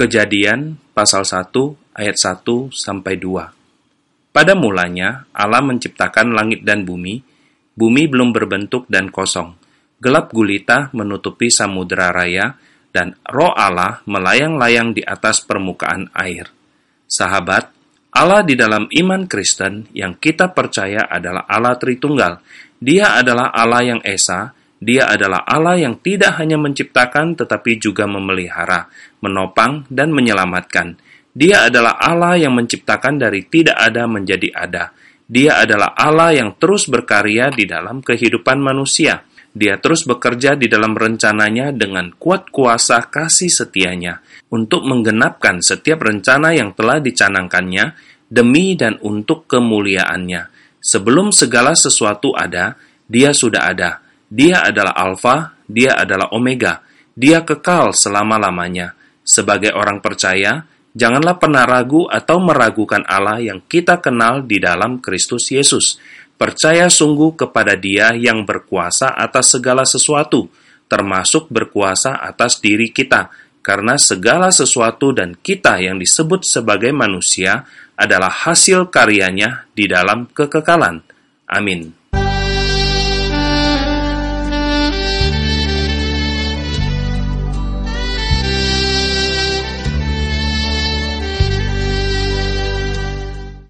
Kejadian pasal 1 ayat 1 sampai 2. Pada mulanya Allah menciptakan langit dan bumi. Bumi belum berbentuk dan kosong. Gelap gulita menutupi samudera raya dan roh Allah melayang-layang di atas permukaan air. Sahabat, Allah di dalam iman Kristen yang kita percaya adalah Allah Tritunggal. Dia adalah Allah yang Esa, dia adalah Allah yang tidak hanya menciptakan tetapi juga memelihara, menopang, dan menyelamatkan. Dia adalah Allah yang menciptakan dari tidak ada menjadi ada. Dia adalah Allah yang terus berkarya di dalam kehidupan manusia. Dia terus bekerja di dalam rencananya dengan kuat kuasa kasih setianya untuk menggenapkan setiap rencana yang telah dicanangkannya demi dan untuk kemuliaannya. Sebelum segala sesuatu ada, dia sudah ada dia adalah Alfa, dia adalah Omega, dia kekal selama-lamanya. Sebagai orang percaya, janganlah pernah ragu atau meragukan Allah yang kita kenal di dalam Kristus Yesus. Percaya sungguh kepada Dia yang berkuasa atas segala sesuatu, termasuk berkuasa atas diri kita, karena segala sesuatu dan kita yang disebut sebagai manusia adalah hasil karyanya di dalam kekekalan. Amin.